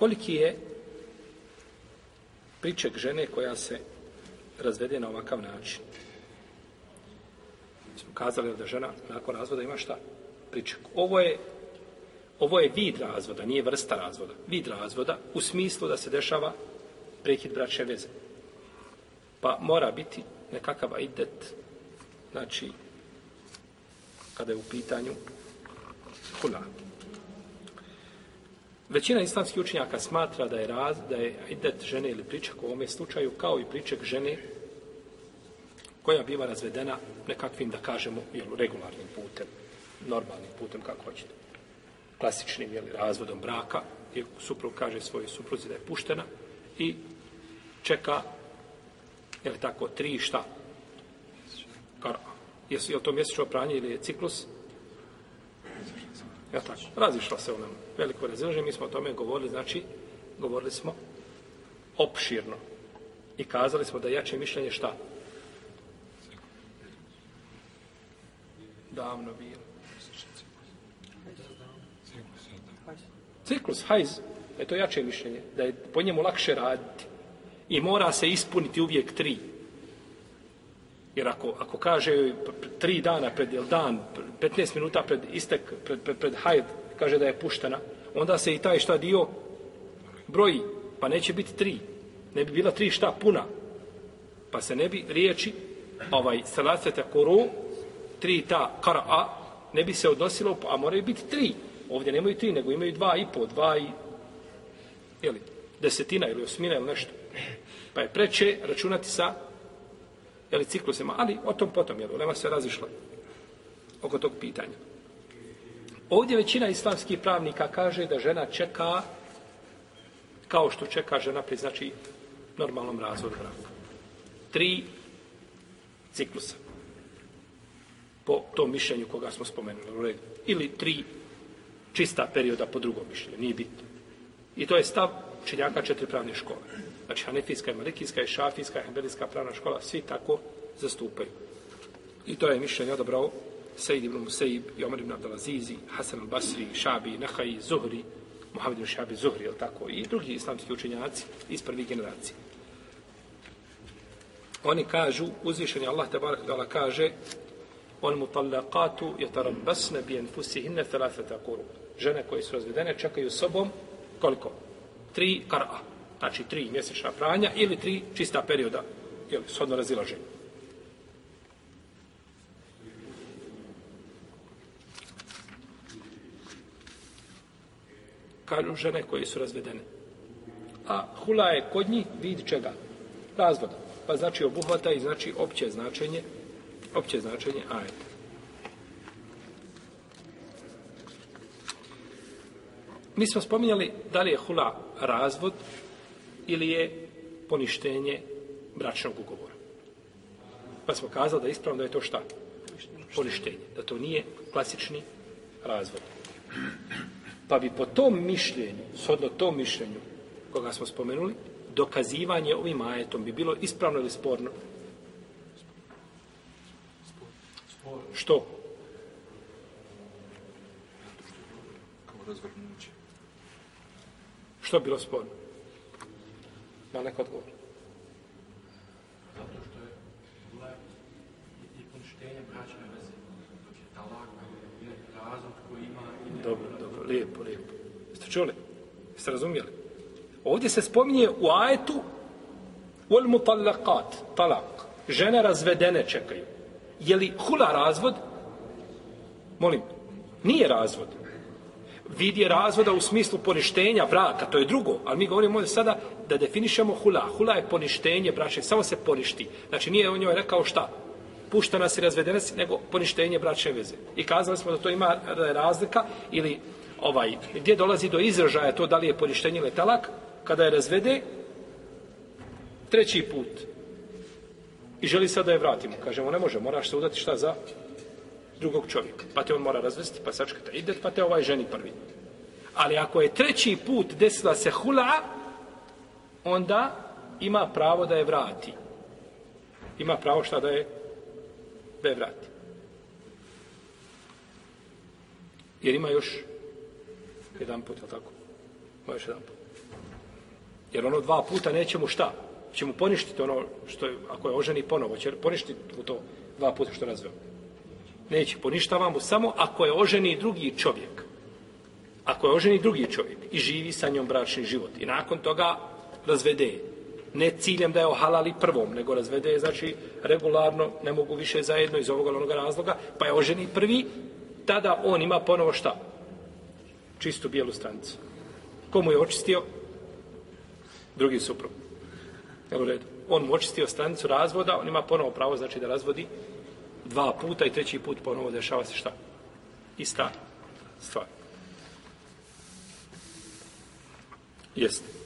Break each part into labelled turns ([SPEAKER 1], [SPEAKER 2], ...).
[SPEAKER 1] koliki je priček žene koja se razvede na ovakav način. Mi smo kazali da žena nakon razvoda ima šta? Priček. Ovo je, ovo je vid razvoda, nije vrsta razvoda. Vid razvoda u smislu da se dešava prekid bračne veze. Pa mora biti nekakav idet, znači, kada je u pitanju hulanke. Većina islamskih učenjaka smatra da je raz, da je idet žene ili pričak u ovome slučaju kao i pričak žene koja biva razvedena nekakvim, da kažemo, jel, regularnim putem, normalnim putem, kako hoćete. Klasičnim, jel, razvodom braka, jer suprug kaže svojoj supruzi da je puštena i čeka, jel, tako, tri šta? Kar, jel, jel to mjesečno pranje ili je ciklus? Ciklus? Ja tako. Razišla se u nam veliko razilaženje. Mi smo o tome govorili, znači, govorili smo opširno. I kazali smo da jače mišljenje šta? Davno bilo. Ciklus, hajz, je to jače mišljenje, da je po njemu lakše raditi i mora se ispuniti uvijek tri. Jer ako, ako kaže tri dana pred, jel dan, 15 minuta pred istek, pred, pred, pred hajd, kaže da je puštena, onda se i taj šta dio broji, pa neće biti tri. Ne bi bila tri šta puna. Pa se ne bi riječi, ovaj, salasete koru, tri ta kara a, ne bi se odnosilo, a moraju biti tri. Ovdje nemaju tri, nego imaju dva i po, dva i, jeli, desetina ili osmina ili nešto. Pa je preče računati sa jeli, ciklusima, ali o tom potom, jel, ulema se razišla oko tog pitanja. Ovdje većina islamskih pravnika kaže da žena čeka kao što čeka žena pri, znači, normalnom razvodu braka. Tri ciklusa. Po tom mišljenju koga smo spomenuli. Ili tri čista perioda po drugom mišljenju. Nije bitno. I to je stav činjaka četiri pravne škole. Znači, hanefijska, malikijska, šafijska, hanbelijska pravna škola, svi tako zastupaju. I to je mišljenje odabrao Sejid ibn Musaib, Jomar ibn Abdelazizi, Hasan al-Basri, Šabi, Nahaji, Zuhri, Muhammed ibn Šabi, Zuhri, ili tako, i drugi islamski učenjaci iz prvih generacije. Oni kažu, uzvišen je Allah tabarak da kaže, on mutallakatu je tarabasne bi enfusihine felafeta kuru. Žene koje su razvedene čekaju sobom, koliko? Tri kara'a znači tri mjesečna pranja ili tri čista perioda, jel, shodno razilaženje. kažu žene koje su razvedene. A hula je kod njih vid čega? Razvoda. Pa znači obuhvata i znači opće značenje opće značenje ajeta. Mi smo spominjali da li je hula razvod ili je poništenje bračnog ugovora. Pa smo kazali da je ispravno da je to šta? Poništenje. Da to nije klasični razvod. Pa bi po tom mišljenju, shodno tom mišljenju koga smo spomenuli, dokazivanje ovim ajetom bi bilo ispravno ili sporno? Što? Što bilo sporno? Ma nek odgovor. Zato što je gulag i poništenje bračne veze. Dok je talak, razlog koji ima... Dobro, dobro, lijepo, lijepo. Jeste čuli? Jeste razumijeli? Ovdje se spominje u ajetu ul mutallakat, talak. Žene razvedene čekaju. Je li hula razvod? Molim, nije razvod. Vid je razvoda u smislu poništenja braka, to je drugo, ali mi govorimo ovdje sada da definišemo hula. Hula je poništenje bračne, samo se poništi. Znači nije on njoj rekao šta, puštena si, razvedena si, nego poništenje bračne veze. I kazali smo da to ima razlika ili ovaj, gdje dolazi do izražaja to da li je poništenje ili talak, kada je razvede, treći put. I želi sad da je vratimo. Kažemo, ne može, moraš se udati šta za drugog čovjeka. Pa te on mora razvesti, pa sačekaj, ide, pa te ovaj ženi prvi. Ali ako je treći put desila se hula, onda ima pravo da je vrati. Ima pravo šta da je, da je vrati. Jer ima još jedan put, je tako? Ima još jedan put. Jer ono dva puta neće mu šta? Će mu poništiti ono što je, ako je oženi ponovo, će poništiti mu to dva puta što razveo. Neće, poništava mu samo ako je oženi drugi čovjek. Ako je oženi drugi čovjek i živi sa njom bračni život. I nakon toga razvede. Ne ciljem da je ohalali prvom, nego razvede, znači regularno, ne mogu više zajedno iz ovog onoga razloga, pa je oženi prvi, tada on ima ponovo šta? Čistu bijelu stranicu. Komu je očistio? Drugi suprug. Jel u redu? On mu očistio stranicu razvoda, on ima ponovo pravo, znači da razvodi dva puta i treći put ponovo dešava se šta? Ista stvar. Jeste.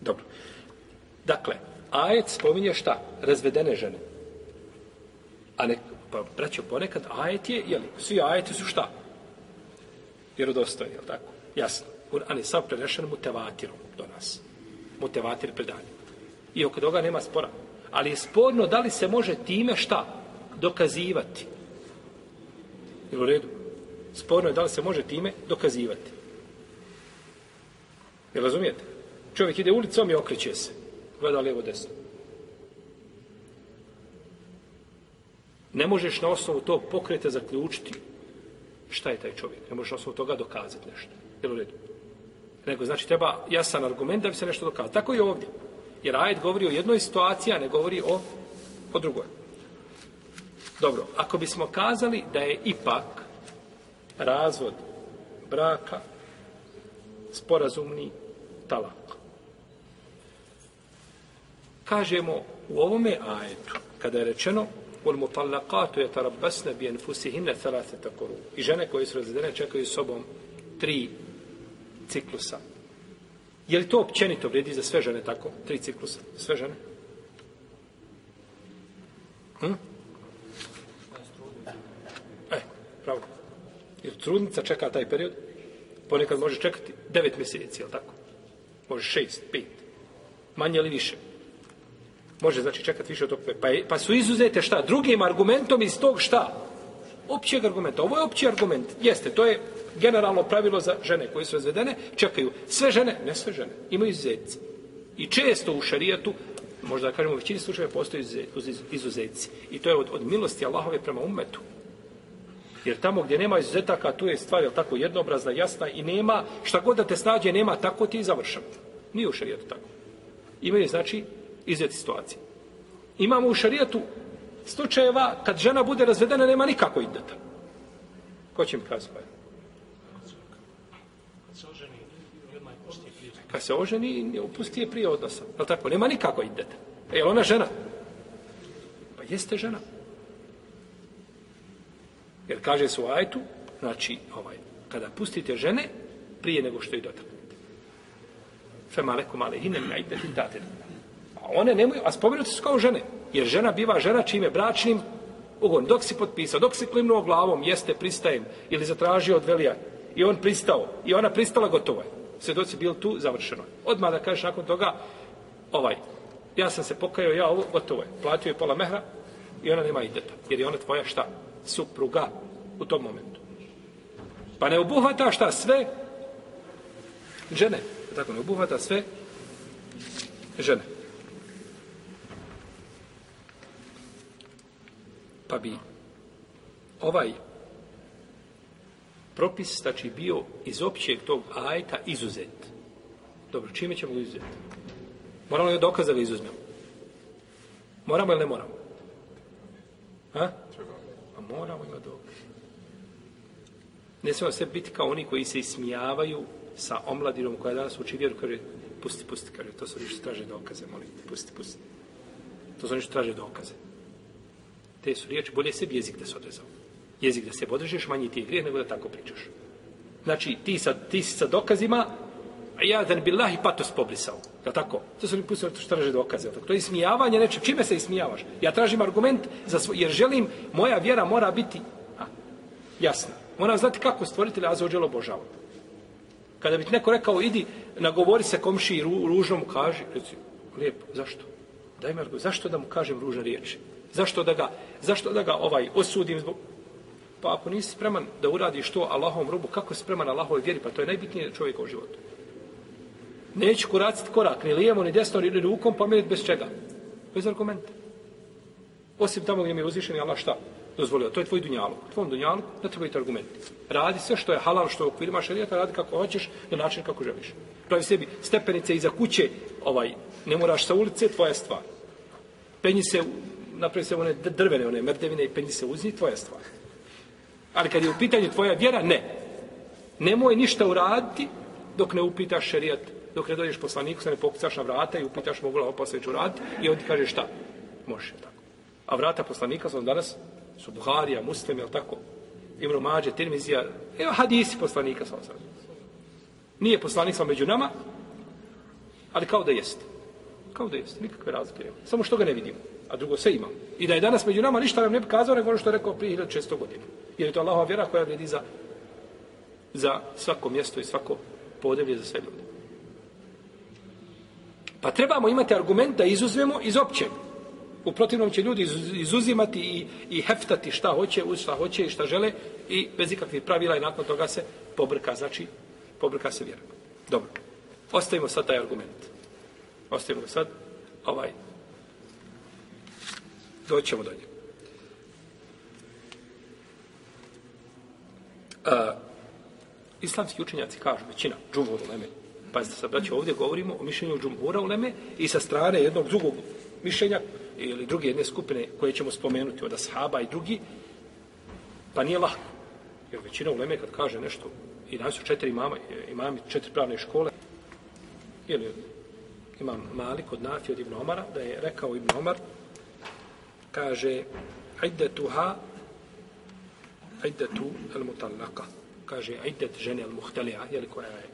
[SPEAKER 1] Dobro. Dakle, ajet spominje šta? Razvedene žene. A ne, pa, braćo, ponekad ajet je, jel, svi ajeti su šta? Vjerodostojni, jel tako? Jasno. Kur'an je sav prenešen mutevatirom do nas. Mutevatir predanje. I oko toga nema spora. Ali je sporno da li se može time šta? Dokazivati. Jel u redu? Sporno je da li se može time dokazivati. Jel razumijete? Čovjek ide ulicom i okreće se. Gleda lijevo desno. Ne možeš na osnovu tog pokreta zaključiti šta je taj čovjek. Ne možeš na osnovu toga dokazati nešto. Jel u redu? Nego, znači, treba jasan argument da bi se nešto dokazati. Tako i ovdje. Jer ajed govori o jednoj situaciji, a ne govori o, o drugoj. Dobro, ako bismo kazali da je ipak razvod braka sporazumni talak, kažemo u ovome ajetu, kada je rečeno ul mutallakatu je tarabbasna bi enfusihine thalate takoru. I žene koje su razredene čekaju sobom tri ciklusa. Je li to općenito vredi za sve žene tako? Tri ciklusa. Sve žene? Hm? E, pravo. Jer trudnica čeka taj period? Ponekad može čekati devet mjeseci, je li tako? Može šest, pet. Manje ili više? Više može znači čekati više od tog pa, pa su izuzete šta? Drugim argumentom iz tog šta? Općeg argumenta. Ovo je opći argument. Jeste, to je generalno pravilo za žene koje su razvedene. Čekaju. Sve žene, ne sve žene, imaju izuzetci. I često u šarijatu, možda da kažemo u većini slučajeva, postoji izuzetci. I to je od, od milosti Allahove prema umetu. Jer tamo gdje nema izuzetaka, tu je stvar je tako jednobrazna, jasna i nema, šta god da te snađe, nema, tako ti je završeno. Nije u šarijatu tako. Imaju, znači, izvjeti situacije. Imamo u šarijetu slučajeva kad žena bude razvedena, nema nikako iddeta. Ko će im kazi pa Kad se oženi, ne upusti je prije odnosa. Je tako? Nema nikako iddeta. E, je ona žena? Pa jeste žena. Jer kaže se u ajtu, znači, ovaj, kada pustite žene, prije nego što ih dotaknete. Fema leku male hine, mi ajde, date nam one nemaju, a spomenuti su kao žene. Jer žena biva žena čime bračnim ugon. Dok si potpisao, dok si klimnuo glavom, jeste, pristajem, ili zatražio od velija. I on pristao. I ona pristala, gotovo je. Svjedoci bil tu, završeno. Odmah da kažeš nakon toga, ovaj, ja sam se pokajao, ja ovo, gotovo je. Platio je pola mehra i ona nema ideta. Jer je ona tvoja šta? Supruga u tom momentu. Pa ne obuhvata šta sve žene. Tako ne obuhvata sve žene. pa bi ovaj propis, znači, bio iz općeg tog ajta izuzet. Dobro, čime ćemo ga izuzeti? Moramo li ga dokaza da izuzmemo? Moramo ili ne moramo? Ha? A pa moramo ima dokaz. Ne smemo sve biti kao oni koji se ismijavaju sa omladinom koja je danas uči vjeru, kaže, pusti, pusti, kaže, to su oni što traže dokaze, molim te, pusti, pusti. To su oni što traže dokaze te su riječi, bolje sebi jezik da se odrezao. Jezik da se podrežeš, manji ti je grijeh, nego da tako pričaš. Znači, ti, sa, ti si sa dokazima, a ja da ne bi lahi patos poblisao. Da tako? To su mi pustili što traže dokaze. Tako. To je smijavanje, neče, čime se ismijavaš? Ja tražim argument, za svoj, jer želim, moja vjera mora biti a, jasna. Moram znati kako stvoritelj Azođel obožava. Kada bi ti neko rekao, idi, nagovori se komši i ru, ružno mu kaži, reci, lijepo, zašto? Daj mi argument, zašto da mu kažem ružne riječi? Zašto da ga, zašto da ga ovaj osudim zbog... Pa ako nisi spreman da uradiš to Allahovom robu, kako si spreman Allahove vjeri? Pa to je najbitnije čovjeka u životu. Neću kuraciti korak, ni lijevo, ni desno, ni rukom, pomenut bez čega. Bez argumenta. Osim tamo gdje mi je uzvišen i Allah šta dozvolio. To je tvoj dunjalu. U tvom dunjalu ne treba biti argumenti. Radi sve što je halal, što je u okvirima šarijata, radi kako hoćeš, na način kako želiš. Pravi sebi stepenice iza kuće, ovaj, ne moraš sa ulice, tvoja stvar. Penji se napravi se one drvene, one mrdevine i penji se uzni, tvoja stvar. Ali kad je u pitanju tvoja vjera, ne. Nemoj ništa uraditi dok ne upitaš šerijat, dok ne dođeš poslaniku, se ne pokucaš na vrata i upitaš mogu li opasveć uraditi i on ti kaže šta? Može tako. A vrata poslanika su danas, su Buharija, Muslim, jel tako? Ibn Mađe, Tirmizija, evo hadisi poslanika sa ozirom. Nije poslanik sa među nama, ali kao da jeste. Kao da jeste, nikakve razlike. Samo što ga ne vidimo a drugo se ima. I da je danas među nama ništa nam ne bi kazao, nego ono što je rekao prije 1600 godina. Jer je to Allahova vjera koja vredi za, za svako mjesto i svako podelje za sve ljude. Pa trebamo imati argument da izuzmemo iz općeg. U protivnom će ljudi izuzimati i, i heftati šta hoće, uz šta hoće i šta žele i bez ikakvih pravila i nakon toga se pobrka, znači pobrka se vjera. Dobro, ostavimo sad taj argument. Ostavimo sad ovaj Doćemo do njega. Uh, islamski učenjaci kažu, većina, džumhur uleme. Pazite se, braće, ovdje govorimo o mišljenju džumhura uleme i sa strane jednog drugog mišljenja ili druge jedne skupine koje ćemo spomenuti od ashaba i drugi, pa nije lako. Jer većina uleme kad kaže nešto, i nas su četiri imama, imami četiri pravne škole, ili imam Malik od Nafi od Ibn Omara, da je rekao Ibn Omar, kaže iddatuha iddatu al-mutallaqa kaže iddat žene al-muhtalia je li koja je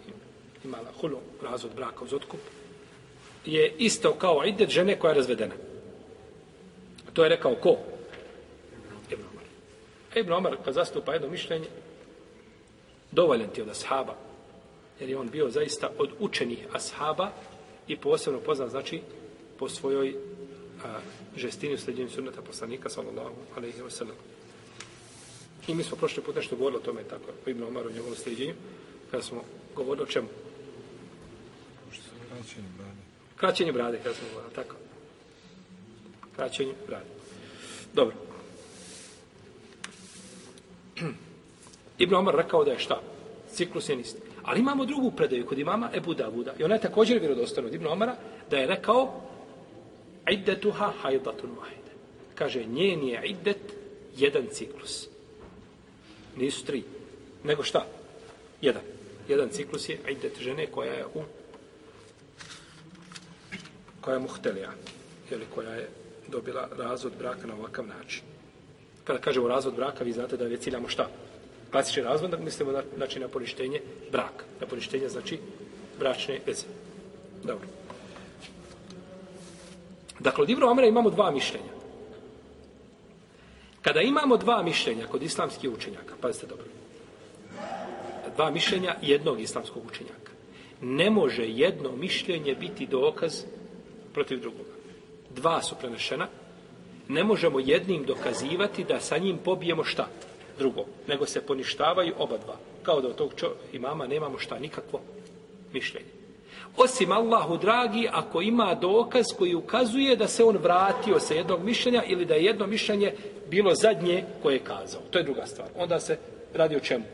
[SPEAKER 1] imala hulu razvod braka uz otkup je isto kao iddat žene koja je razvedena to je rekao ko? Ibn Omar Ibn Omar kad zastupa jedno mišljenje dovoljan ti od ashaba jer je on bio zaista od učenih ashaba i posebno poznat znači po svojoj a, žestini u sljedećem sunnata poslanika, sallallahu alaihi wa sallam. I mi smo prošli put nešto govorili o tome, tako, o Ibn Omaru i njegovom sljedećenju, kada smo govorili o čemu? Kraćenje brade. Kraćenje brade, kada smo govorili, tako. Kraćenje brade. Dobro. Ibn Omar rekao da je šta? Ciklus je nisti. Ali imamo drugu predaju kod imama Ebu Davuda. I ona je također vjerodostojna od Ibn Omara da je rekao iddetuha hajdatun vahide. Kaže, njen je iddet jedan ciklus. Nisu tri. Nego šta? Jedan. Jedan ciklus je iddet žene koja je u koja je muhtelija. Ili koja je dobila razvod braka na ovakav način. Kada kažemo razvod braka, vi znate da je ciljamo šta? Klasični razvod, da mislimo na, znači na poništenje braka. Na poništenje znači bračne veze. Dobro. Dakle, od Ibnu Omara imamo dva mišljenja. Kada imamo dva mišljenja kod islamskih učenjaka, pazite dobro, dva mišljenja jednog islamskog učenjaka, ne može jedno mišljenje biti dokaz protiv drugog. Dva su prenešena, ne možemo jednim dokazivati da sa njim pobijemo šta drugo, nego se poništavaju oba dva. Kao da od tog čo, imama nemamo šta, nikakvo mišljenje. Osim Allahu dragi, ako ima dokaz koji ukazuje da se on vratio sa jednog mišljenja ili da je jedno mišljenje bilo zadnje koje je kazao. To je druga stvar. Onda se radi o čemu?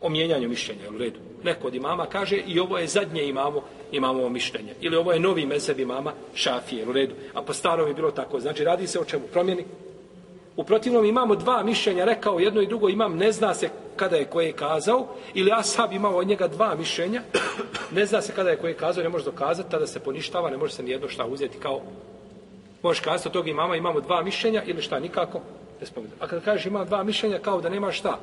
[SPEAKER 1] O mijenjanju mišljenja, u redu. Neko od imama kaže i ovo je zadnje imamo, imamo ovo mišljenje. Ili ovo je novi mezeb imama šafije, u redu. A po starom je bilo tako. Znači radi se o čemu? Promjeni. U protivnom imamo dva mišljenja, rekao jedno i drugo, imam ne zna se kada je koje je kazao, ili Asab imao od njega dva mišljenja, ne zna se kada je koje je kazao, ne može dokazati, tada se poništava, ne može se nijedno šta uzeti kao Možeš kazati od toga imama, imamo dva mišljenja ili šta, nikako, ne spominam. A kada kažeš imam dva mišljenja, kao da nemaš šta?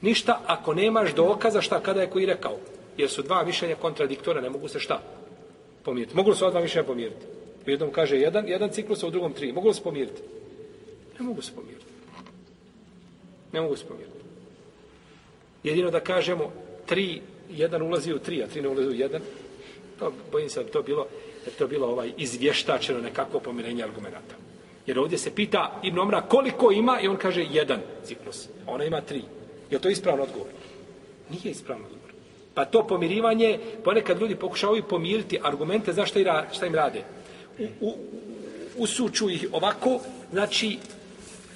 [SPEAKER 1] Ništa, ako nemaš dokaza šta, kada je koji rekao? Jer su dva mišljenja kontradiktora, ne mogu se šta? Pomiriti. Mogu li se ova dva mišljenja pomiriti? U jednom kaže jedan, jedan ciklus, a u drugom tri. Mogu li se pomiriti? Ne mogu se pomiriti. Ne mogu se pomiriti. Jedino da kažemo tri, jedan ulazi u tri, a tri ne ulazi u jedan, to, bojim se da to bilo, da to bilo ovaj izvještačeno nekako pomirenje argumenta. Jer ovdje se pita Ibn Omra koliko ima i on kaže jedan ciklus. Ona ima tri. Je to ispravno odgovor? Nije ispravno odgovor. Pa to pomirivanje, ponekad ljudi pokušavaju pomiriti argumente, znaš šta, šta im rade? U, u, usuču ih ovako, znači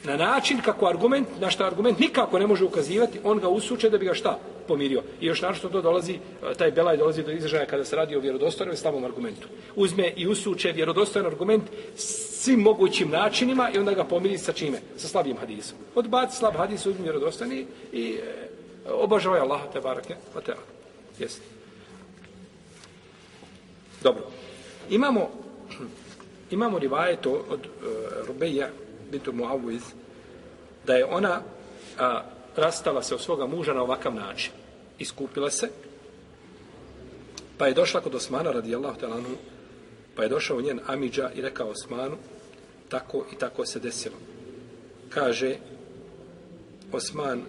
[SPEAKER 1] na način kako argument, na što argument nikako ne može ukazivati, on ga usuče da bi ga šta pomirio. I još naravno što to dolazi, e, taj belaj dolazi do izražaja kada se radi o vjerodostojnom i slabom argumentu. Uzme i usuče vjerodostojan argument svim mogućim načinima i onda ga pomiri sa čime? Sa slabim hadisom. Odbaci slab hadis, uzme vjerodostojni i e, obažavaj Allaha te barake. Pa te, jesi. Dobro. Imamo, imamo rivajet od uh, e, Rubeja, bintu Muawiz, da je ona a, rastala se od svoga muža na ovakav način. Iskupila se, pa je došla kod Osmana, radijallahu talanu, pa je došao njen Amidža i rekao Osmanu, tako i tako se desilo. Kaže, Osman,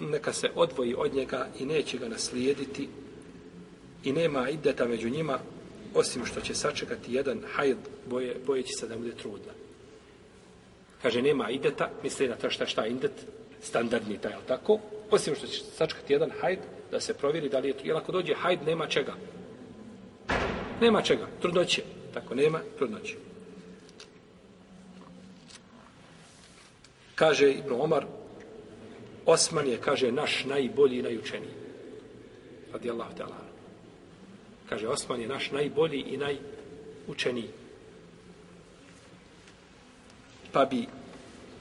[SPEAKER 1] neka se odvoji od njega i neće ga naslijediti i nema ideta među njima, osim što će sačekati jedan hajd boje, bojeći se da bude trudna kaže nema ideta, misli na to šta šta indet, standardni taj, ali tako, osim što će sačkati jedan hajd, da se provjeri da li je, jer ako dođe hajd, nema čega. Nema čega, trudnoće, tako nema, trudnoće. Kaže Ibn Omar, Osman je, kaže, naš najbolji i najučeniji. Radijallahu ta'ala. Kaže, Osman je naš najbolji i najučeniji pa bi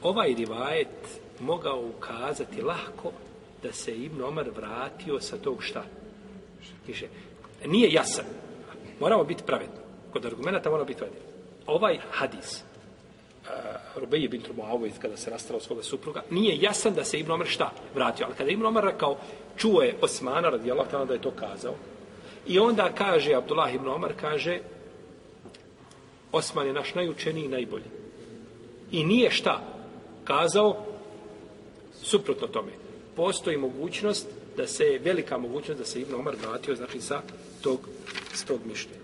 [SPEAKER 1] ovaj rivajet mogao ukazati lahko da se Ibn Omar vratio sa tog šta? Tiše. Nije jasan. Moramo biti pravedni. Kod argumenta moramo biti pravedni. Ovaj hadis, uh, eh, Rubeji bin Trumavoid, kada se rastrao svoga supruga, nije jasan da se Ibn Omar šta vratio. Ali kada Ibn Omar rekao, čuo je Osmana, radi Allah, da je to kazao, i onda kaže, Abdullah Ibn Omar kaže, Osman je naš najučeniji i najbolji. I nije šta kazao suprotno tome. Postoji mogućnost da se, velika mogućnost da se Ibn Omar vratio, znači sa tog, s tog mišljenja.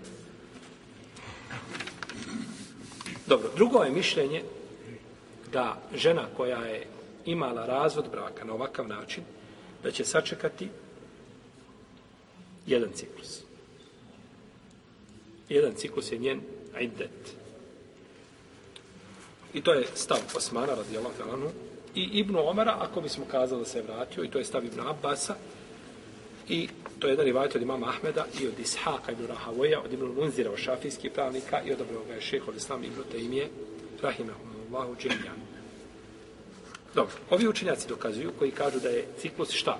[SPEAKER 1] Dobro, drugo je mišljenje da žena koja je imala razvod braka na ovakav način, da će sačekati jedan ciklus. Jedan ciklus je njen identitet. I to je stav Osmana radijalahu talanu i Ibnu Omara, ako bismo kazali da se je vratio, i to je stav Ibnu Abbasa, i to je jedan rivajt od imama Ahmeda i od Ishaqa ibn Rahavoja, od Ibnu Munzira, od šafijskih pravnika, i odobrao ga je šeho od Islama Ibnu Taimije, Rahimahumullahu Džemijan. Dobro, ovi učenjaci dokazuju koji kažu da je ciklus šta?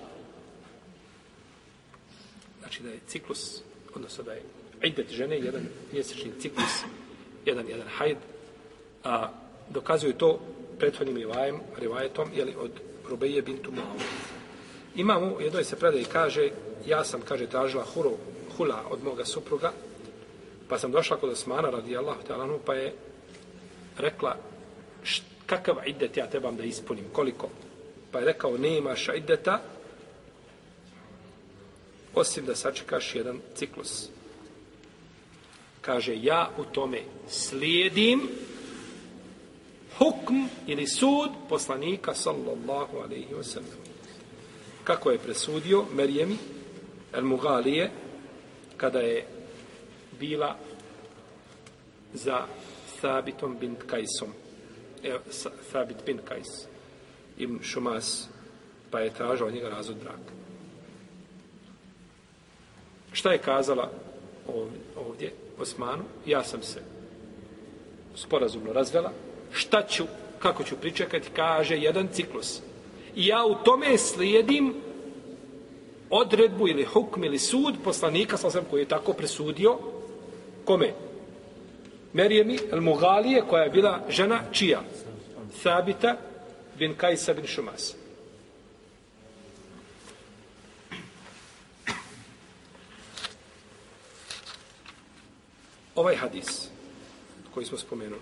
[SPEAKER 1] Znači da je ciklus, odnosno da je idet žene, jedan mjesečni ciklus, jedan, jedan hajd, a dokazuju to prethodnim rivajem, rivajetom, jeli, od Rubeje bintu Muavije. Imamo, jednoj se predaj i kaže, ja sam, kaže, tražila huru, hula od moga supruga, pa sam došla kod Osmana, radi Allah, pa je rekla, št, kakav idet ja trebam da ispunim, koliko? Pa je rekao, ne imaš ideta, osim da sačekaš jedan ciklus. Kaže, ja u tome slijedim, hukm ili sud poslanika sallallahu alaihi wa sallam. Kako je presudio Merijemi El Mughalije kada je bila za Thabitom bin Kajsom. E, Thabit bin Kajs im Šumas pa je tražao njega razod braka. Šta je kazala ovdje, ovdje Osmanu? Ja sam se sporazumno razvela, šta ću, kako ću pričekati, kaže jedan ciklus. I ja u tome slijedim odredbu ili hukm ili sud poslanika, sam sam koji je tako presudio, kome? Merijemi El Mughalije, koja je bila žena čija? Thabita bin Kajsa bin Šumas. Ovaj hadis koji smo spomenuli,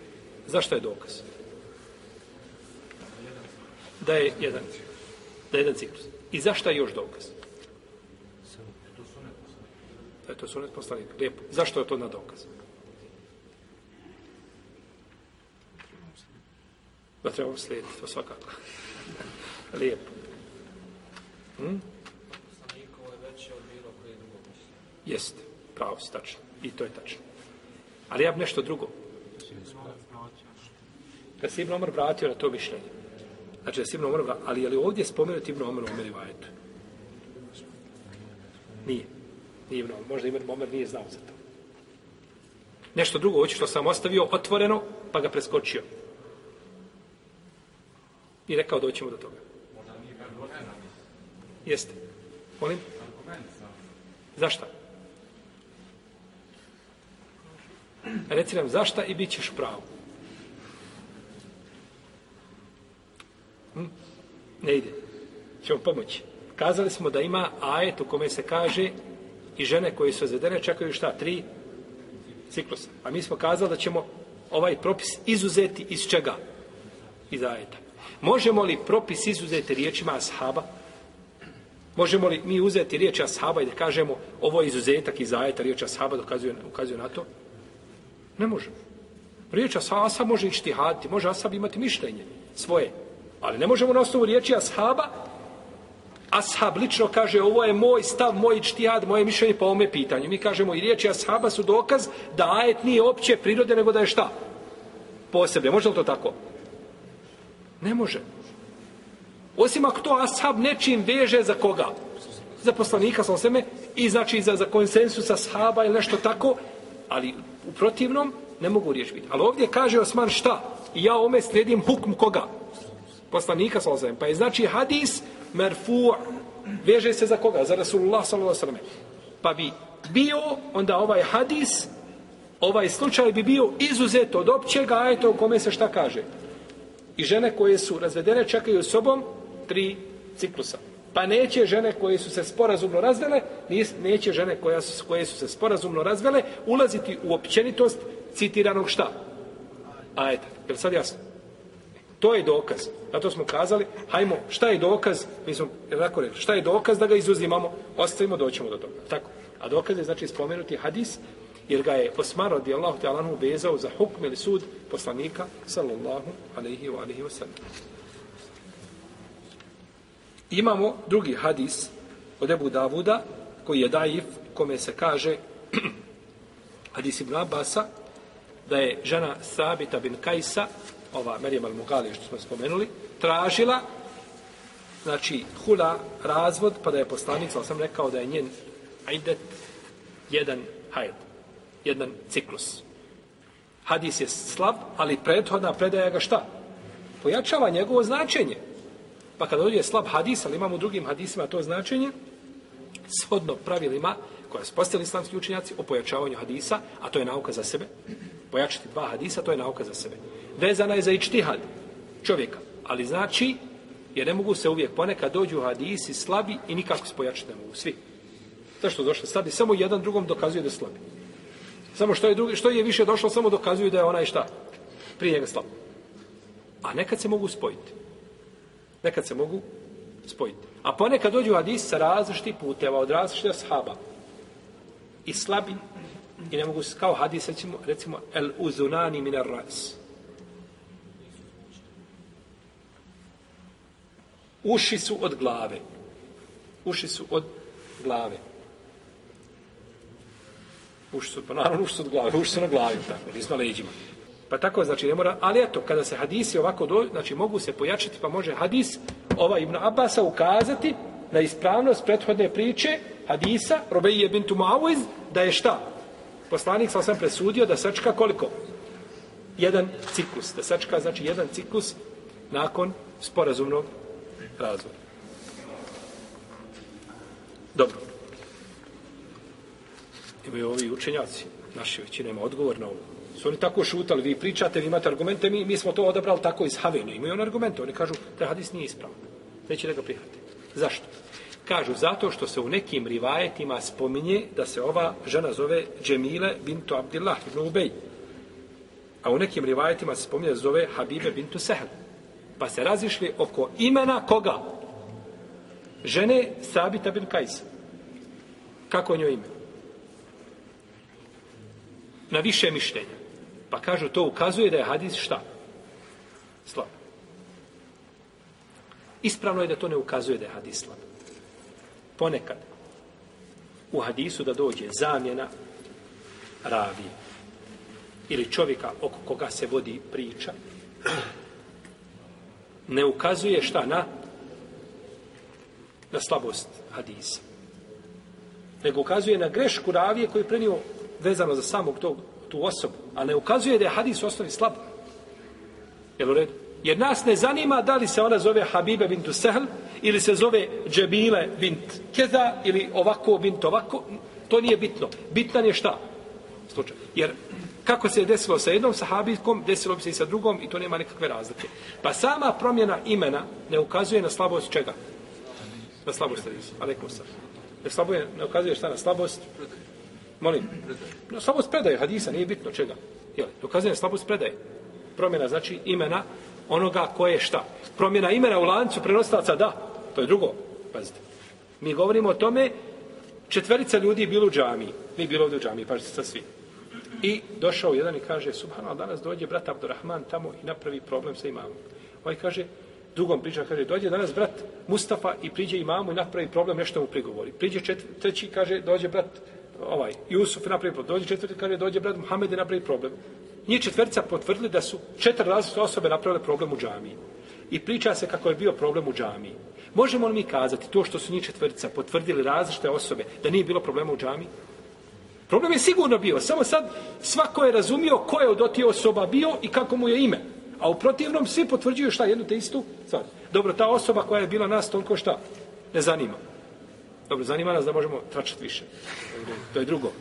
[SPEAKER 1] Zašto je dokaz? Da je jedan, da je jedan ciklus. I zašto je još dokaz? Da je to sunet poslanik. Lijepo. Zašto je to na dokaz? Da trebamo slijediti, to svakako. Lijepo. Hm? Jeste, pravo si, tačno. I to je tačno. Ali ja bi nešto drugo da se Ibn Omar vratio na to mišljenje. Znači da se Ibn Omar vratio, ali je li ovdje spomenuti Ibn Omar u Omeri Vajetu? Nije. Nije Ibn Omar. Možda Ibn Omar nije znao za to. Nešto drugo, ovo što sam ostavio otvoreno, pa ga preskočio. I rekao doćemo do toga. Jeste. Molim? Zašta? Reci nam zašta i bit ćeš pravo. Ne ide. Čemu pomoći? Kazali smo da ima ajet u kome se kaže i žene koje su zvedene čekaju šta? Tri ciklusa. A mi smo kazali da ćemo ovaj propis izuzeti iz čega? Iz ajeta. Možemo li propis izuzeti riječima ashaba? Možemo li mi uzeti riječ ashaba i da kažemo ovo je izuzetak iz ajeta, riječ ashaba dokazuje, ukazuje na to? Ne možemo. Riječ ashaba, ashab može ištihati, može ashab imati mišljenje svoje. Ali ne možemo na osnovu riječi ashaba, ashab lično kaže ovo je moj stav, moj čtihad, moje mišljenje po ome pitanju. Mi kažemo i riječi ashaba su dokaz da ajet nije opće prirode nego da je šta? Posebne. Može li to tako? Ne može. Osim ako to ashab nečim veže za koga? Za poslanika, sa osveme, i znači za, za konsensus ashaba ili nešto tako, ali u protivnom ne mogu riječ biti. Ali ovdje kaže Osman šta? I ja ome slijedim hukm koga? poslanika sallallahu pa je znači hadis marfu veže se za koga za rasulullah sallallahu alejhi pa bi bio onda ovaj hadis ovaj slučaj bi bio izuzet od općeg ajeta u kome se šta kaže i žene koje su razvedene čekaju sobom tri ciklusa pa neće žene koje su se sporazumno razvele neće žene koja su, koje su se sporazumno razvele ulaziti u općenitost citiranog šta ajeta jel sad jasno To je dokaz. Zato smo kazali, hajmo, šta je dokaz? Mi smo tako rekli, šta je dokaz da ga izuzimamo? Ostavimo, doćemo do toga. Tako. A dokaz je znači spomenuti hadis, jer ga je Osmar radi Allahu te Alanu vezao za hukm ili sud poslanika sallallahu alaihi wa alaihi wa sallam. Imamo drugi hadis od Ebu Davuda, koji je daif, kome se kaže hadis Ibn Abasa, da je žena Sabita bin Kajsa ova Merijem al-Mugali, što smo spomenuli, tražila, znači, hula, razvod, pa da je poslanik, ali sam rekao da je njen ajdet jedan hajd, jedan ciklus. Hadis je slab, ali prethodna predaja ga šta? Pojačava njegovo značenje. Pa kada je slab hadis, ali imamo u drugim hadisima to značenje, shodno pravilima koja su postali islamski učenjaci o pojačavanju hadisa, a to je nauka za sebe, pojačati dva hadisa, to je nauka za sebe vezana je za ičtihad čovjeka. Ali znači, jer ne mogu se uvijek ponekad dođu hadisi slabi i nikako se pojačiti ne mogu. Svi. Zašto što došlo slabi? Samo jedan drugom dokazuje da je slabi. Samo što je, drugi, što je više došlo, samo dokazuje da je onaj šta? Prije njega slabi. A nekad se mogu spojiti. Nekad se mogu spojiti. A ponekad dođu hadisi sa različiti puteva, od različite shaba. I slabi. I ne mogu se, kao hadis, recimo, recimo, el uzunani minar ras. Ras Uši su od glave. Uši su od glave. Uši su, pa naravno, uši su od glave. Uši su na glavi, tako, nisu na leđima. Pa tako, znači, ne mora, ali eto, kada se hadisi ovako dođu, znači, mogu se pojačati, pa može hadis ova Ibn Abasa ukazati na ispravnost prethodne priče hadisa Robeije bintu Mawiz, da je šta? Poslanik sam sam presudio da sačka koliko? Jedan ciklus. Da sačka, znači, jedan ciklus nakon sporazumnog razvoj. Dobro. Imaju ovi učenjaci, naši većina ima odgovor na ovo. Su oni tako šutali, vi pričate, vi imate argumente, mi, mi smo to odabrali tako iz Havene. Imaju oni argumente, oni kažu da hadis nije ispravan. Neće da ga prihvati. Zašto? Kažu, zato što se u nekim rivajetima spominje da se ova žena zove Džemile bintu Abdillah ibn Ubej. A u nekim rivajetima se spominje da se zove Habibe bintu Sehel. Pa se razišli oko imena koga? Žene Sabita bin Kajs. Kako je njoj ime? Na više mišljenja. Pa kažu, to ukazuje da je hadis šta? Slab. Ispravno je da to ne ukazuje da je hadis slab. Ponekad u hadisu da dođe zamjena ravije ili čovjeka oko koga se vodi priča, ne ukazuje šta na na slabost hadisa. Nego ukazuje na grešku ravije koji je prenio vezano za samog tog, tu osobu. A ne ukazuje da je hadis u osnovi slab. Jel u redu? Jer nas ne zanima da li se ona zove Habibe bintu Sehl ili se zove Džebile bint Keza ili ovako bint ovako. To nije bitno. Bitan je šta? Slučaj. Jer kako se je desilo sa jednom sahabijskom, desilo bi se i sa drugom i to nema nekakve razlike. Pa sama promjena imena ne ukazuje na slabost čega? Na slabost hadisa, alaikum sam. Ne, slabuje, ne ukazuje šta na slabost? Molim. Na slabost predaje hadisa, nije bitno čega. Jel, ne ukazuje na slabost predaje. Promjena znači imena onoga koje je šta. Promjena imena u lancu prenostavaca, da. To je drugo. Pazite. Mi govorimo o tome, četverica ljudi bilo u džami. Mi bilo ovdje u džami, pažite sa svim. I došao jedan i kaže, subhanallah, danas dođe brat Abdurrahman tamo i napravi problem sa imamom. Ovaj kaže, drugom priča, kaže, dođe danas brat Mustafa i priđe imamu i napravi problem, nešto mu prigovori. Priđe četvrti, treći, kaže, dođe brat ovaj, Jusuf i napravi problem. Dođe četvrti, kaže, dođe brat Muhammed i napravi problem. Nije četvrca potvrdili da su četiri različite osobe napravile problem u džamiji. I priča se kako je bio problem u džamiji. Možemo li mi kazati to što su njih četvrca potvrdili različite osobe da nije bilo problema u džamiji? Problem je sigurno bio, samo sad svako je razumio ko je od oti osoba bio i kako mu je ime. A u protivnom svi potvrđuju šta, jednu te istu stvar. Dobro, ta osoba koja je bila nas toliko šta, ne zanima. Dobro, zanima nas da možemo tračati više. To je drugo.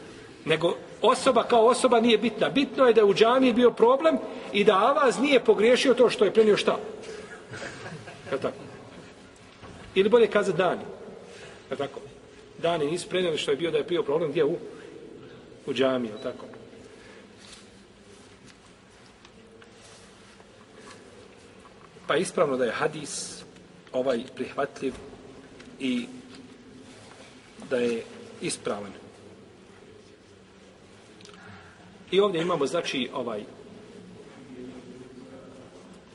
[SPEAKER 1] Nego osoba kao osoba nije bitna. Bitno je da je u džami bio problem i da Avaz nije pogriješio to što je prenio šta. Je tako? Ili bolje kazati dani. Je tako? Dani nisu prenijeli što je bio da je bio problem gdje u, u džami, ili tako? Pa ispravno da je hadis ovaj prihvatljiv i da je ispravan. I ovdje imamo, znači, ovaj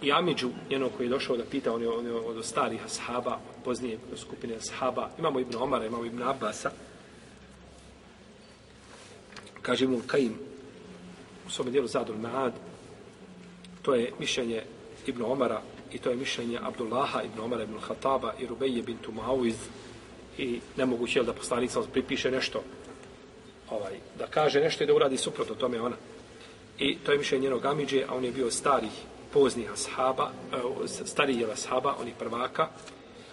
[SPEAKER 1] i Amidžu, jedno koji je došao da pita, on je, on je od starih ashaba, poznije skupine ashaba, imamo Ibn Omara, imamo Ibn Abasa, kaže Ibn Kajim u svom dijelu Zadul Maad to je mišljenje Ibn Omara i to je mišljenje Abdullaha Ibn Omara Ibn Khataba i Rubeje bin Tumawiz i nemoguće je da poslanica pripiše nešto ovaj, da kaže nešto i da uradi suprotno tome ona i to je mišljenje njenog Amidže a on je bio starih poznih ashaba e, starih je ashaba, onih prvaka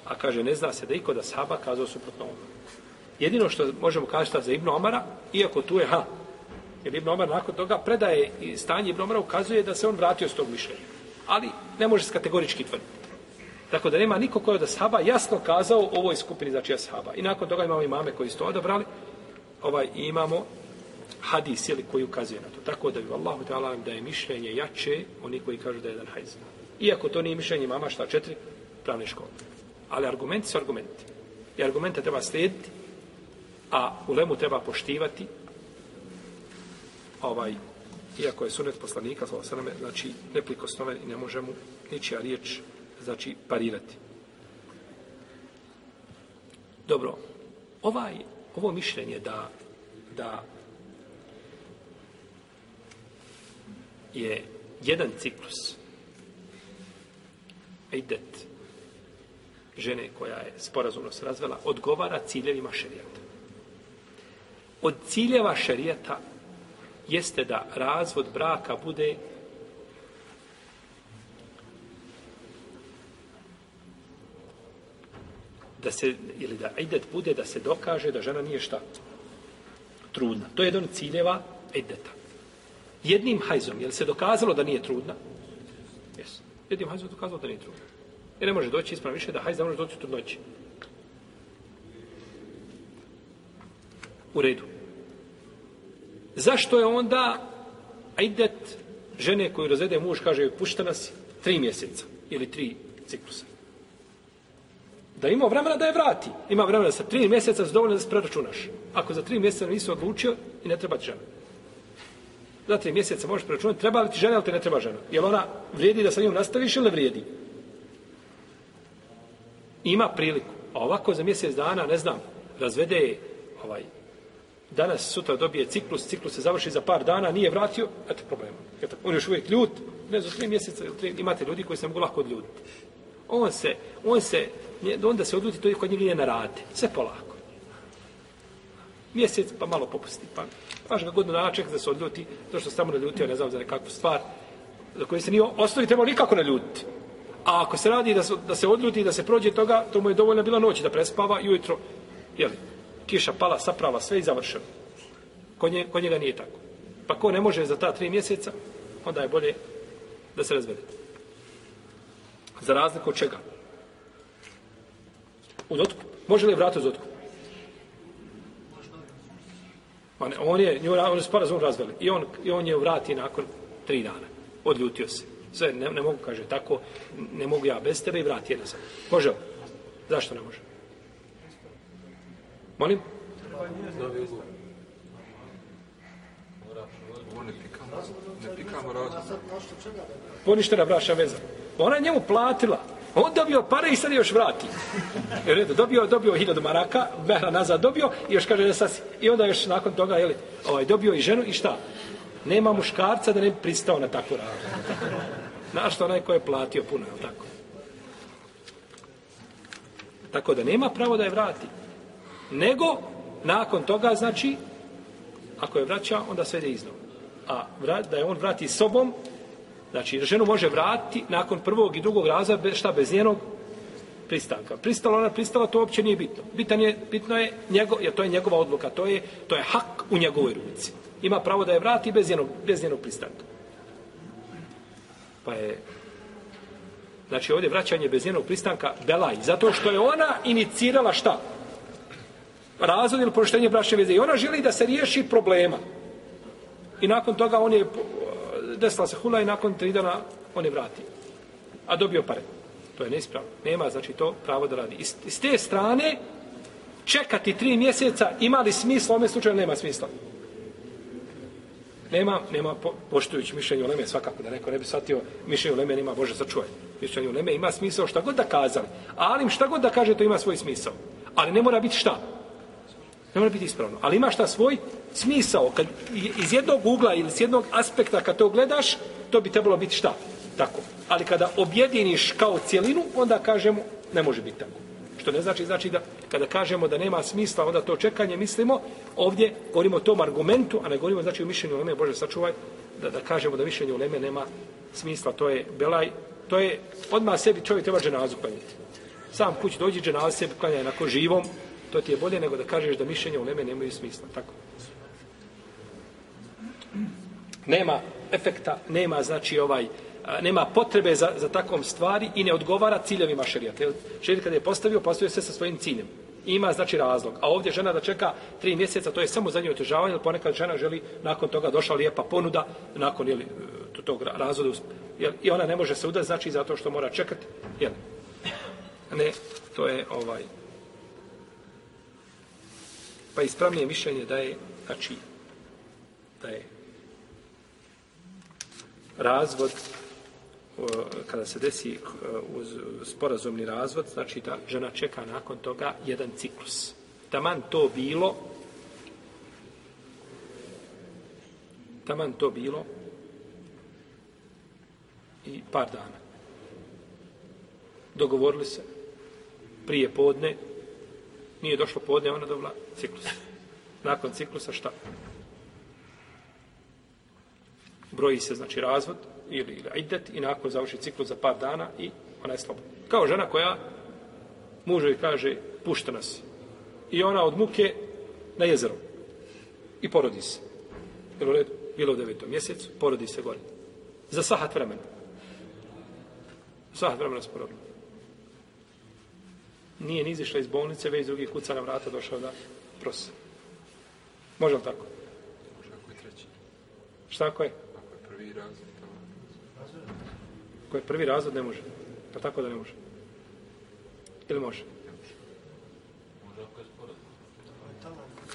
[SPEAKER 1] a kaže ne zna se da iko da ashaba kazao suprotno ono Jedino što možemo kazati za Ibn Omara, iako tu je, ha, Jer Ibn Omar nakon toga predaje i stanje Ibn Omara ukazuje da se on vratio s tog mišljenja. Ali ne može se kategorički tvrditi. Tako da nema niko koji od ashaba jasno kazao ovoj skupini, znači ashaba. I nakon toga imamo imame koji su to odabrali. Ovaj, imamo hadis ili koji ukazuje na to. Tako da bi Allahu ta'ala da je mišljenje jače oni koji kažu da je jedan hajz. Iako to nije mišljenje mama šta četiri pravne škole. Ali argumenti su argumenti. I argumente treba slijediti, a u lemu treba poštivati, ovaj, iako je sunet poslanika, svala sveme, znači, neplikosnoven i ne može mu ničija riječ, znači, parirati. Dobro, ovaj, ovo mišljenje da, da je jedan ciklus Eidet žene koja je sporazumno se razvela odgovara ciljevima šerijata. Od ciljeva šerijata jeste da razvod braka bude da se, ili da idet bude da se dokaže da žena nije šta trudna. To je jedan ciljeva ideta. Jednim hajzom, je li se dokazalo da nije trudna? Yes. Jednim hajzom je dokazalo da nije trudna. Jer ne može doći ispravo više da hajz ne može doći u trudnoći. U redu zašto je onda idet žene koju razvede muž, kaže joj, pušta nas tri mjeseca ili tri ciklusa. Da ima vremena da je vrati. Ima vremena sa tri mjeseca, dovoljno da se preračunaš. Ako za tri mjeseca nisi odlučio i ne treba ti žena. Za tri mjeseca možeš preračunati, treba li ti žena ili te ne treba žena. Jel ona vrijedi da sa njom nastaviš ili ne vrijedi? Ima priliku. A ovako za mjesec dana, ne znam, razvede je ovaj, danas, sutra dobije ciklus, ciklus se završi za par dana, nije vratio, eto problema. On je još uvijek ljut, ne znam, tri mjeseca ili tri, imate ljudi koji se mogu lahko odljutiti. On se, on se, onda se odljuti, to je kod njih nije na rade, sve polako. Mjesec, pa malo popusti, pa baš ga godinu dana čeka da se odljuti, to što samo naljutio, ne znam za nekakvu stvar, za koju se nije osnovi, trebao nikako naljutiti. A ako se radi da se, da se odljuti i da se prođe toga, to mu je dovoljna bila noć da prespava i ujutro, jel' kiša pala, saprala sve i završeno. Ko, nje, ko njega nije tako. Pa ko ne može za ta tri mjeseca, onda je bolje da se razvede. Za razliku od čega? Od otkup. Može li je vratiti od otkup? Pa ne, on je, nju, on je sporazum razveli. I on, I on je vrati nakon tri dana. Odljutio se. Sve, ne, ne mogu, kaže, tako, ne mogu ja bez tebe i vrati je nazad. Može li? Zašto ne može? Zato Molim? Novi ugovor. Ne pikamo, ne pikamo razum. Poništena braša veza. Ona je njemu platila. On dobio pare i sad još vrati. Jer je dobio, dobio hiljadu maraka, mehra nazad dobio i još kaže da sad si. I onda još nakon toga, jeli, ovaj, dobio i ženu i šta? Nema muškarca da ne bi pristao na takvu razum. Znaš to onaj ko je platio puno, je tako? Tako da nema pravo da je vrati nego nakon toga znači ako je vraća onda sve ide iznova a da je on vrati sobom znači ženu može vratiti nakon prvog i drugog raza šta bez njenog pristanka pristala ona pristala to uopće nije bitno bitan je bitno je njegov jer to je njegova odluka to je to je hak u njegovoj ruci ima pravo da je vrati bez njenog bez njenog pristanka pa je znači ovdje vraćanje bez njenog pristanka belaj zato što je ona inicirala šta razvod ili poštenje bračne veze. I ona želi da se riješi problema. I nakon toga on je desila se hula i nakon tri dana on je vrati. A dobio pare. To je neispravno. Nema, znači, to pravo da radi. I s te strane, čekati tri mjeseca, ima li smisla? U ovom slučaju nema smisla. Nema, nema, poštujući mišljenje u Leme, svakako da neko ne bi shvatio, mišljenje u Leme nema, Bože, sačuvaj. Mišljenje u Leme ima smisao šta god da kazali. Ali šta god da kaže, to ima svoj smisao. Ali ne mora biti šta? Šta? Ne mora biti ispravno. Ali ima šta svoj smisao. Kad iz jednog ugla ili s jednog aspekta kad to gledaš, to bi trebalo biti šta? Tako. Ali kada objediniš kao cijelinu, onda kažemo, ne može biti tako. Što ne znači, znači da kada kažemo da nema smisla, onda to čekanje mislimo, ovdje govorimo o tom argumentu, a ne govorimo znači o mišljenju Leme, Bože sačuvaj, da, da kažemo da mišljenje u Leme nema smisla, to je Belaj, to je odmah sebi čovjek treba dženazu klanjati. Sam kući dođi dženaz sebi klanjaj, onako živom, To ti je bolje nego da kažeš da mišljenja u Leme nemaju smisla. Tako. Nema efekta, nema znači ovaj, nema potrebe za, za takvom stvari i ne odgovara ciljevima šerijata. Šerijat kada je postavio, postavio se sa svojim ciljem. Ima znači razlog. A ovdje žena da čeka tri mjeseca, to je samo zadnje otežavanje, jer ponekad žena želi nakon toga došla lijepa ponuda, nakon jeli, tog razloda. Jel, I ona ne može se udati, znači zato što mora čekati. Jel? Ne, to je ovaj pa ispravnije mišljenje da je, znači, da je razvod, kada se desi e, uz sporazumni razvod, znači da žena čeka nakon toga jedan ciklus. Taman to bilo, taman to bilo i par dana. Dogovorili se prije podne, nije došlo podne, ona dobila ciklus. Nakon ciklusa šta? Broji se, znači, razvod ili, ili idet i nakon završi ciklus za par dana i ona je slobodna. Kao žena koja mužu i kaže, pušta nas. I ona od muke na jezero. I porodi se. Bilo, redu, bilo u devetom mjesecu, porodi se gore. Za sahat vremena. Sahat vremena se porodila nije ni izišla iz bolnice, već iz drugih kuca na vrata došao da prosi. Može li tako? Može, ako je treći. Šta ako je? Ako je prvi razred, to... Ako je prvi razred, ne može. Pa tako da ne može. Ili može? Ne može. Može ako je sporod.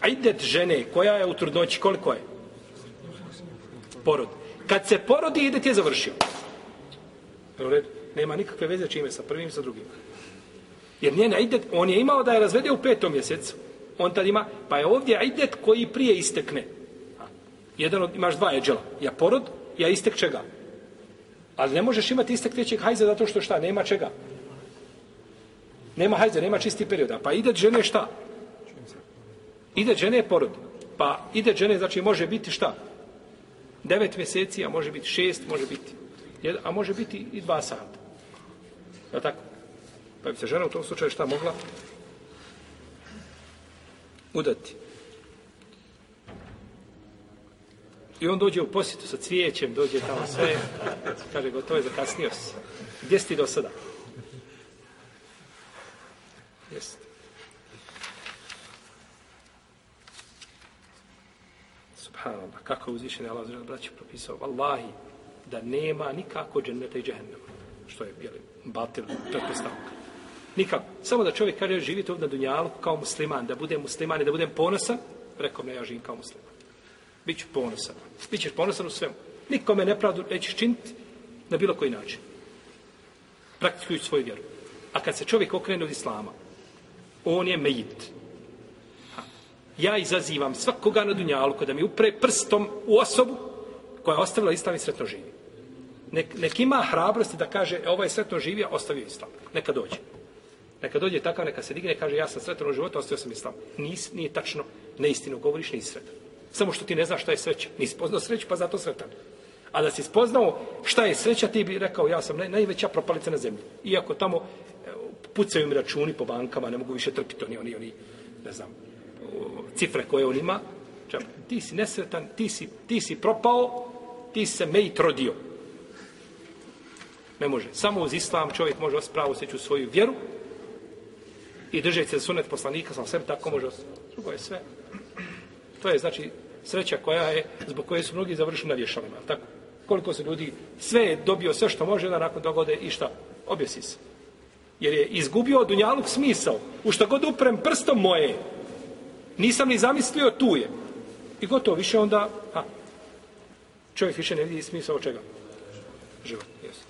[SPEAKER 1] A idet žene, koja je u trudnoći, koliko je? Porod. Kad se porodi, idet je završio. Jel u redu? Nema nikakve veze čime sa prvim i sa drugim. Jer njen idet, on je imao da je razvede u petom mjesecu. On tad ima, pa je ovdje idet koji prije istekne. Jedan od, imaš dva eđela. Ja porod, ja istek čega? Ali ne možeš imati istek trećeg hajza zato što šta, nema čega. Nema hajza, nema čisti perioda. Pa ide žene šta? Ide žene je porod. Pa ide žene, znači može biti šta? Devet mjeseci, a može biti šest, može biti. A može biti i dva sata. Je tako? Pa bi se žena u tom slučaju šta mogla? Udati. I on dođe u posjetu sa cvijećem, dođe tamo sve, kaže gotovo je zakasnio se. Gdje si ti do sada? Jeste. Subhanallah, kako je uzvišen Allah zrela braća propisao, Wallahi, da nema nikako dženneta i džehennema, što je, jel, batil, pretpostavka. Nikako. Samo da čovjek kaže, živi to na dunjalu kao musliman, da budem musliman i da budem ponosan, rekao mi, ja živim kao musliman. Biću ponosan. Bićeš ponosan u svemu. Nikome nepravdu nećeš činiti na bilo koji način. Praktikujući svoju vjeru. A kad se čovjek okrene od islama, on je mejit. Ja izazivam svakoga na dunjalu kada mi upre prstom u osobu koja je ostavila islam i sretno živi. Nek, nek ima hrabrosti da kaže, e, ovaj sretno živi, a ostavio islam. Neka dođe. Neka dođe takav, neka se digne, kaže ja sam sretan u životu, ostio sam islam. Nis, nije tačno, neistinu govoriš, nisi sretan. Samo što ti ne znaš šta je sreća. Nisi poznao sreću, pa zato sretan. A da si spoznao šta je sreća, ti bi rekao, ja sam najveća propalica na zemlji. Iako tamo e, pucaju mi računi po bankama, ne mogu više trpiti oni, oni, oni, ne znam, cifre koje on ima. Čak, ti si nesretan, ti si, ti si propao, ti se mej trodio. Ne može. Samo uz islam čovjek može ospravo seću svoju vjeru, i držeći se sunet poslanika sam sebi tako može drugo je sve to je znači sreća koja je zbog koje su mnogi završili na vješalima tako koliko se ljudi sve je dobio sve što može na nakon dogode i šta objesi se jer je izgubio dunjaluk smisao u što god uprem prstom moje nisam ni zamislio tu je i gotovo više onda ha, čovjek više ne vidi smisao čega život jesu